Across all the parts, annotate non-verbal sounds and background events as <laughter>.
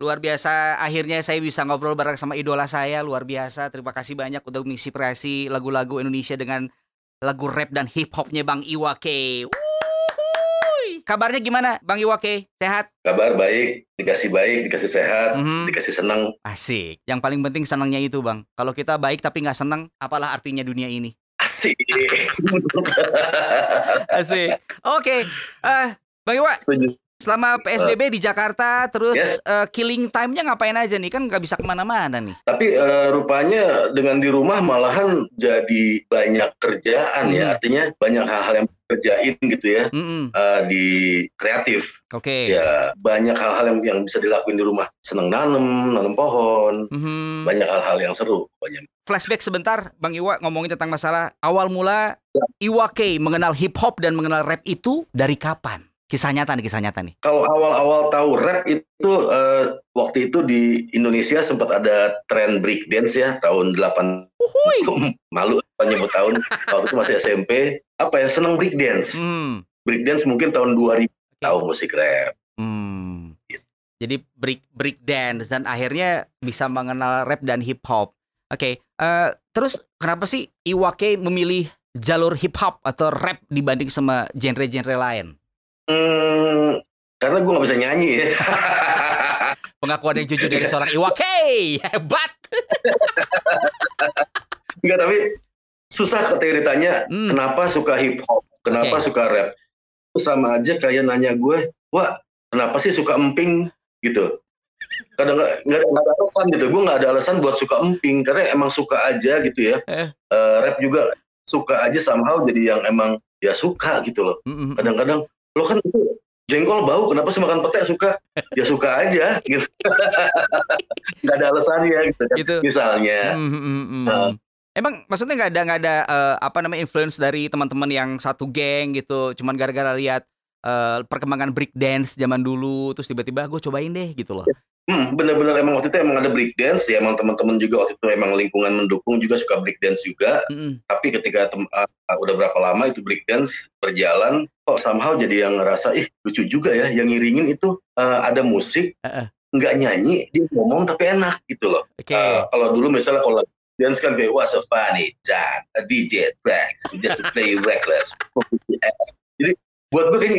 luar biasa. Akhirnya saya bisa ngobrol bareng sama idola saya, luar biasa. Terima kasih banyak udah menginspirasi lagu-lagu Indonesia dengan lagu rap dan hip hopnya Bang Iwake. Kabarnya gimana, Bang Iwake? Sehat? Kabar baik, dikasih baik, dikasih sehat, Mhm. dikasih senang. Asik. Yang paling penting senangnya itu, Bang. Kalau kita baik tapi nggak senang, apalah artinya dunia ini? Asik. <laughs> Asik. Oke, eh Bang Iwa, Setuju. Selama PSBB di Jakarta, terus Yes. eh, killing time-nya ngapain aja nih? Kan nggak bisa ke mana-mana nih. Tapi eh, rupanya dengan di rumah malahan jadi banyak kerjaan Hmm. ya. Artinya banyak hal-hal yang kerjain gitu ya Mm-mm. eh, di kreatif. Oke. Ya banyak hal-hal yang, yang bisa dilakuin di rumah. Seneng nanem, nanem pohon. Mhm. Banyak hal-hal yang seru. Banyak. Flashback sebentar, Bang Iwa ngomongin tentang masalah awal mula Iwa K mengenal hip hop dan mengenal rap itu dari kapan? Kisah nyata nih, kisah nyata nih. Kalau awal-awal tahu rap itu eh, waktu itu di Indonesia sempat ada tren break dance ya tahun 8 Uhuy. <laughs> malu nyebut tahun waktu itu masih SMP apa ya seneng break dance Hmm. break dance mungkin tahun 2000 tahu musik rap Hmm. Jadi break break dance dan akhirnya bisa mengenal rap dan hip hop. Oke, eh, terus kenapa sih Iwa K memilih jalur hip hop atau rap dibanding sama genre-genre lain? Hmm, karena gue nggak bisa nyanyi. Ya <laughs> Pengakuan yang jujur dari seorang Iwa K, hebat. Enggak tapi susah ketika ditanya Hmm. kenapa suka hip hop kenapa Oke. suka rap? Sama aja kayak nanya gue wah kenapa sih suka emping? Gitu. Kadang nggak nggak ada alasan gitu. Gue nggak ada alasan buat suka emping karena emang suka aja gitu ya. Eh. Eh, rap juga suka aja somehow jadi yang emang ya suka gitu loh. Kadang-kadang lo kan itu jengkol bau kenapa sih makan pete suka ya suka aja gitu <laughs> nggak ada alasannya gitu kan Gitu. misalnya Mm, mm, mm. Nah. Emang maksudnya nggak ada nggak ada eh, apa namanya influence dari teman-teman yang satu geng gitu, cuman gara-gara lihat eh, perkembangan break dance zaman dulu, terus tiba-tiba gue cobain deh gitu loh. Hmm, bener-bener emang waktu itu emang ada break dance ya emang teman-teman juga waktu itu emang lingkungan mendukung juga suka break dance juga Mm-mm. tapi ketika tem- uh, udah berapa lama itu break dance berjalan kok somehow jadi yang ngerasa ih lucu juga ya yang ngiringin itu uh, ada musik Uh-uh. nggak nyanyi dia ngomong tapi enak gitu loh Oke. Uh, kalau dulu misalnya kalau dance kan kayak what's so funny Jack a DJ tracks just to play reckless <laughs> jadi buat gue kayak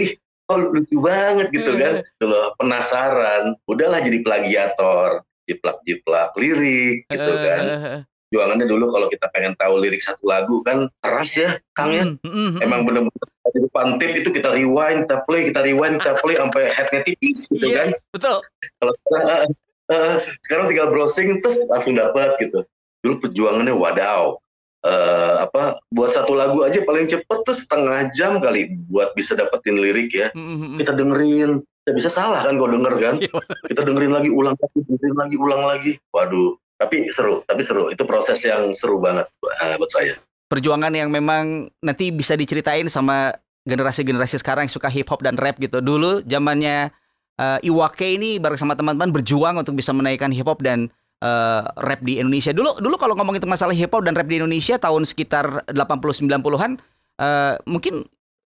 oh lucu banget gitu kan. Gitu loh penasaran. Udahlah jadi plagiator. Jiplak-jiplak lirik gitu kan. eh, eh. juangannya dulu kalau kita pengen tahu lirik satu lagu kan keras ya Kang ya. Mm, mm, mm, emang bener-bener di depan tape itu kita rewind kita play kita rewind kita play sampai headnya tipis gitu Yes, kan. betul. kalau sekarang, eh, eh, sekarang tinggal browsing terus langsung dapat gitu. Dulu perjuangannya wadaw Eh, apa buat satu lagu aja paling cepet tuh setengah jam kali buat bisa dapetin lirik ya Mm, mm, mm. kita dengerin kita bisa salah kan kalau denger kan <laughs> Iya. kita dengerin lagi ulang lagi dengerin lagi ulang lagi waduh tapi seru tapi seru itu proses yang seru banget eh, buat saya Perjuangan yang memang nanti bisa diceritain sama generasi-generasi sekarang yang suka hip hop dan rap gitu. Dulu zamannya eh, Iwa K ini bareng sama teman-teman berjuang untuk bisa menaikkan hip hop dan eh, rap di Indonesia. Dulu dulu kalau ngomongin masalah hip hop dan rap di Indonesia tahun sekitar 80 90-an eh, mungkin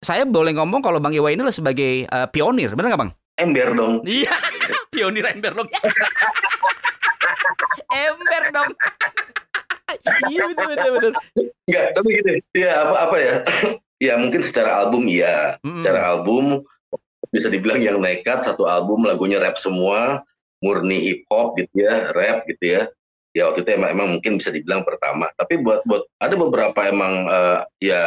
saya boleh ngomong kalau Bang Iwa ini adalah sebagai eh, pionir, benar nggak Bang? ember dong Iya, <laughs> pionir ember dong. <laughs> ember dong. Iya benar benar benar. enggak tapi gitu ya apa apa ya <clears throat> ya mungkin secara album ya Mm-mm. secara album bisa dibilang yang nekat satu album lagunya rap semua murni hip hop gitu ya rap gitu ya ya waktu itu emang, emang mungkin bisa dibilang pertama tapi buat buat ada beberapa emang eh, ya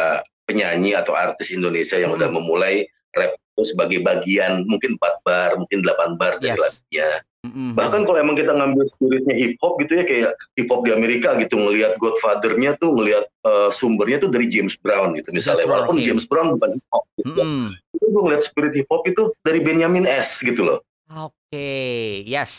penyanyi atau artis Indonesia yang Mm. udah memulai rap itu sebagai bagian mungkin 4 bar mungkin 8 bar dari Yes. lagunya Mm-mm. bahkan kalau emang kita ngambil spiritnya hip hop gitu ya kayak hip hop di Amerika gitu ngelihat Godfather-nya tuh ngelihat eh, sumbernya tuh dari James Brown gitu misalnya Brown, walaupun. James Brown bukan hip hop gitu Mm-mm. itu gue ngeliat spirit hip hop itu dari Benjamin S gitu loh Oke, yes.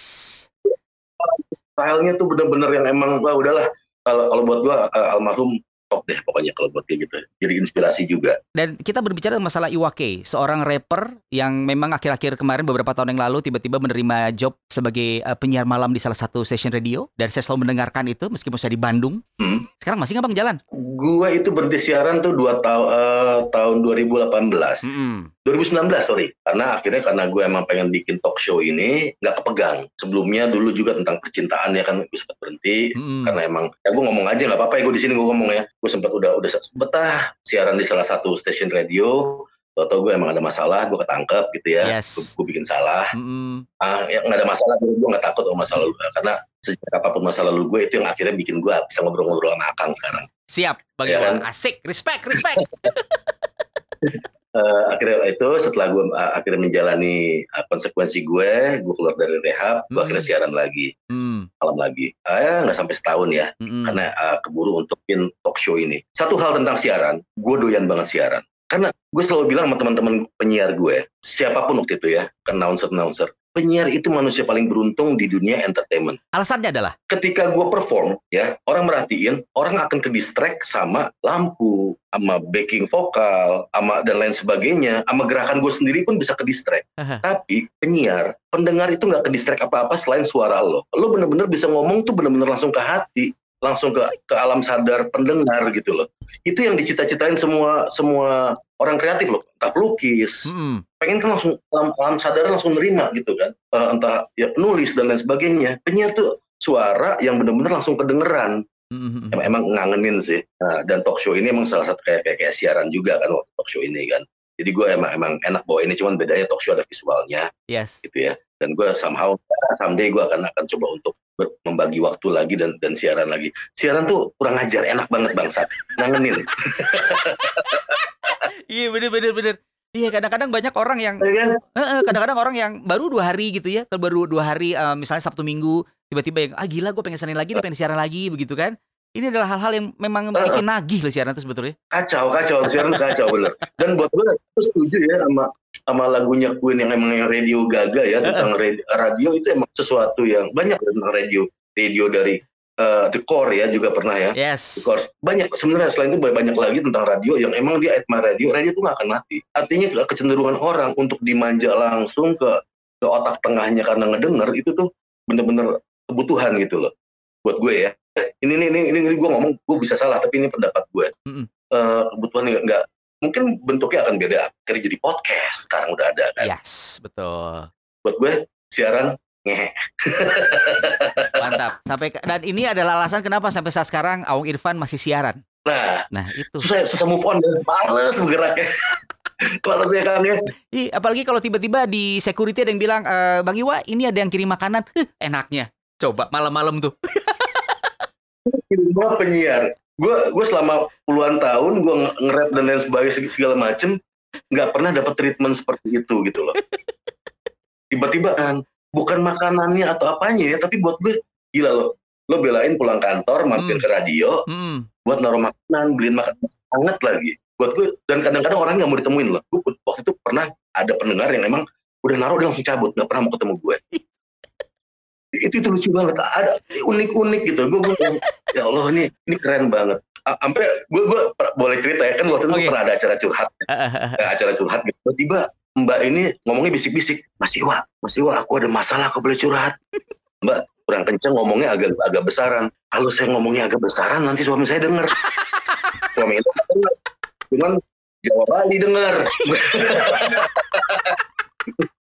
stylenya tuh bener-bener yang emang wah udahlah kalau kalau buat gue eh, almarhum top deh pokoknya kalau buat kayak gitu jadi inspirasi juga Dan kita berbicara masalah Iwake, seorang rapper yang memang akhir-akhir kemarin beberapa tahun yang lalu tiba-tiba menerima job sebagai eh, penyiar malam di salah satu stasiun radio dan saya selalu mendengarkan itu meskipun saya di Bandung. Hmm. Sekarang masih nggak bang jalan? gue itu berhenti siaran tuh dua tahun tahun 2018 Mm-mm. 2019 sorry karena akhirnya karena gue emang pengen bikin talk show ini nggak kepegang sebelumnya dulu juga tentang percintaan ya kan gue sempat berhenti Mm-mm. karena emang ya gue ngomong aja nggak apa-apa ya gue di sini gue ngomong ya gue sempat udah udah betah siaran di salah satu stasiun radio atau gue emang ada masalah gue ketangkep gitu ya Yes. gue, gue bikin salah Mm-mm. ah ya nggak ada masalah gue gue nggak takut sama masa lalu karena sejak apa pun masa lalu gue itu yang akhirnya bikin gue bisa ngobrol-ngobrol sama Akang sekarang Siap, Bang Iya Iwan. kan? Asik, respect, respect. <laughs> Eh, akhirnya itu setelah gue uh, akhirnya menjalani uh, konsekuensi gue, gue keluar dari rehab, gue Hmm. akhirnya siaran lagi, Hmm, malam lagi. Ya nggak sampai setahun ya, mm-mm. karena uh, keburu untuk bikin talk show ini. Satu hal tentang siaran, gue doyan banget siaran. Karena gue selalu bilang sama teman-teman penyiar gue, siapa pun waktu itu ya, announcer-announcer, penyiar itu manusia paling beruntung di dunia entertainment. Alasannya adalah Ketika gue perform, ya orang merhatiin, orang akan ke distract sama lampu, sama backing vokal, sama dan lain sebagainya, sama gerakan gue sendiri pun bisa ke distract. Aha. Tapi penyiar, pendengar itu nggak ke distract apa-apa selain suara lo. Lo bener-bener bisa ngomong tuh bener-bener langsung ke hati, langsung ke ke alam sadar pendengar gitu loh. Itu yang dicita-citain semua semua orang kreatif loh, entah pelukis, Mm-mm. pengen kan langsung alam, alam sadar langsung nerima gitu kan Eh, entah ya penulis dan lain sebagainya penyiar tuh suara yang benar-benar langsung kedengeran Mm-mm. emang, emang ngangenin sih Nah, dan talk show ini emang salah satu kayak, kayak kayak siaran juga kan waktu talk show ini kan jadi gue emang emang enak bawa ini cuman bedanya talk show ada visualnya Yes. gitu ya dan gue somehow someday gue akan akan coba untuk ber- membagi waktu lagi dan dan siaran lagi. Siaran tuh kurang ajar enak banget bangsat. Ngangenin. <laughs> Iya bener bener bener. Iya kadang-kadang banyak orang yang ya kan? Kadang-kadang orang yang baru dua hari gitu ya, baru dua hari eh, misalnya Sabtu Minggu tiba-tiba yang ah gila gue pengen senin lagi, pengen siaran lagi begitu kan? Ini adalah hal-hal yang memang bikin nagih loh siaran itu sebetulnya. kacau kacau. Siaran kacau bener. Dan buat gue gue setuju ya sama sama lagunya Queen yang emang yang radio gaga ya tentang radio, radio itu emang sesuatu yang banyak tentang radio radio dari eh, The Core ya juga pernah ya. Yes. The Core. Banyak sebenarnya selain itu banyak lagi tentang radio yang emang dia admire radio radio itu nggak akan mati. Artinya kecenderungan orang untuk dimanja langsung ke ke otak tengahnya karena ngedenger itu tuh bener-bener kebutuhan gitu loh. Buat gue ya. Ini ini ini, ini, gue ngomong gue bisa salah tapi ini pendapat gue. Mm-mm. Eh, kebutuhan nggak nggak mungkin bentuknya akan beda akhirnya jadi podcast sekarang udah ada kan Yes, betul. buat gue siaran <laughs> Mantap. Sampai dan ini adalah alasan kenapa sampai saat sekarang Aung Irfan masih siaran. nah Nah, itu. susah susah move on dan males bergeraknya <laughs> males ya kan ya Ih, apalagi kalau tiba-tiba di security ada yang bilang, e, Bang Iwa, ini ada yang kirim makanan. Huh, enaknya. Coba malam-malam tuh. gue penyiar gue gue selama puluhan tahun gue nge- nge-rap dan lain sebagainya segala macem nggak pernah dapat treatment seperti itu gitu loh. Tiba-tiba kan bukan makanannya atau apanya ya tapi buat gue gila loh. Lo belain pulang kantor mampir Hmm. ke radio Mm-mm. buat naruh makanan beliin makanan hangat lagi. Buat gue dan kadang-kadang orang nggak mau ditemuin loh. Gue waktu itu pernah ada pendengar yang emang udah naruh dia langsung cabut nggak pernah mau ketemu gue itu itu lucu banget. Ada unik-unik gitu. Gue, gue bilang, ya Allah ini ini keren banget. Sampai gue gue boleh cerita ya kan waktu itu Oke. pernah ada acara curhat. Ya, acara curhat. Gitu tiba-tiba mbak ini ngomongnya bisik-bisik. Mas Iwa Mas Iwa aku ada masalah aku boleh curhat. Mbak kurang kenceng ngomongnya agak agak besaran. Kalau saya ngomongnya agak besaran nanti suami saya denger. <laughs> Suami itu denger. Cuman Jawa Bali denger. <laughs>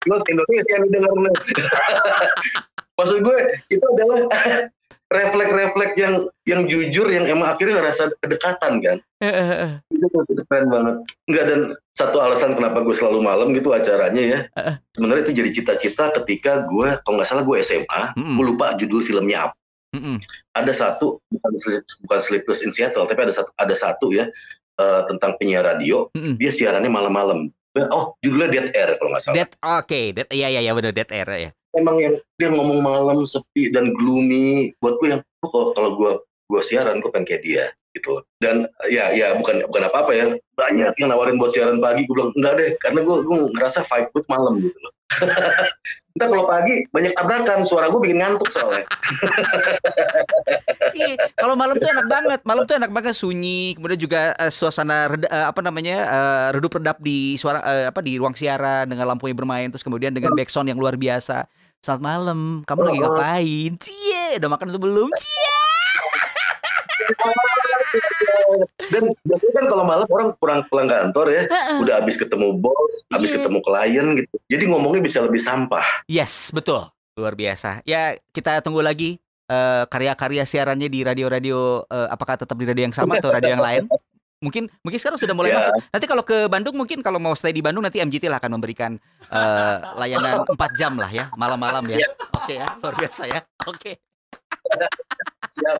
Terus Indonesia nih denger <laughs> maksud gue itu adalah <laughs> refleks-refleks yang yang jujur yang emang akhirnya ngerasa kedekatan kan itu, itu keren banget enggak dan satu alasan kenapa gue selalu malam gitu acaranya ya Heeh. sebenarnya itu jadi cita-cita ketika gue kalau nggak salah gue SMA Mm-mm. gue lupa judul filmnya apa Mm-mm. ada satu bukan Sleep- bukan Sleepless in Seattle tapi ada satu ada satu ya eh, tentang penyiar radio Mm-mm. dia siarannya malam-malam oh judulnya Dead Air kalau nggak salah Dead, oke, dead, iya iya iya benar dead air ya. Emang yang dia ngomong malam sepi dan gloomy. Buat gue yang oh, kalau kalau gue gue siaran gue pengen kayak dia gitu dan ya ya bukan bukan apa apa ya banyak yang nawarin buat siaran pagi gue bilang enggak deh karena gue gue ngerasa vibe good malam gitu loh <laughs> Entah kalau pagi banyak tabrakan suara gue bikin ngantuk soalnya <laughs> Iya, kalau malam tuh enak banget. Malam tuh enak banget sunyi, kemudian juga eh, suasana reda- eh, apa namanya? eh, redup redap di suara eh, apa di ruang siaran dengan lampu yang bermain terus kemudian dengan backsound yang luar biasa. Selamat malam, kamu lagi ngapain? Cie, udah makan atau belum? Cie. <laughs> Dan biasanya kan kalau malam orang kurang pulang kantor ya, udah habis ketemu bos, habis Iya. ketemu klien gitu. Jadi ngomongnya bisa lebih sampah. Yes, betul. Luar biasa. Ya, kita tunggu lagi eh, karya-karya siarannya di radio-radio eh, apakah tetap di radio yang sama atau radio yang lain? Mungkin mungkin sekarang sudah mulai Ya. masuk. Nanti kalau ke Bandung mungkin kalau mau stay di Bandung nanti MGT lah akan memberikan eh, layanan 4 jam lah ya, malam-malam ya. Oke ya, luar biasa ya. Oke. <laughs> Siap.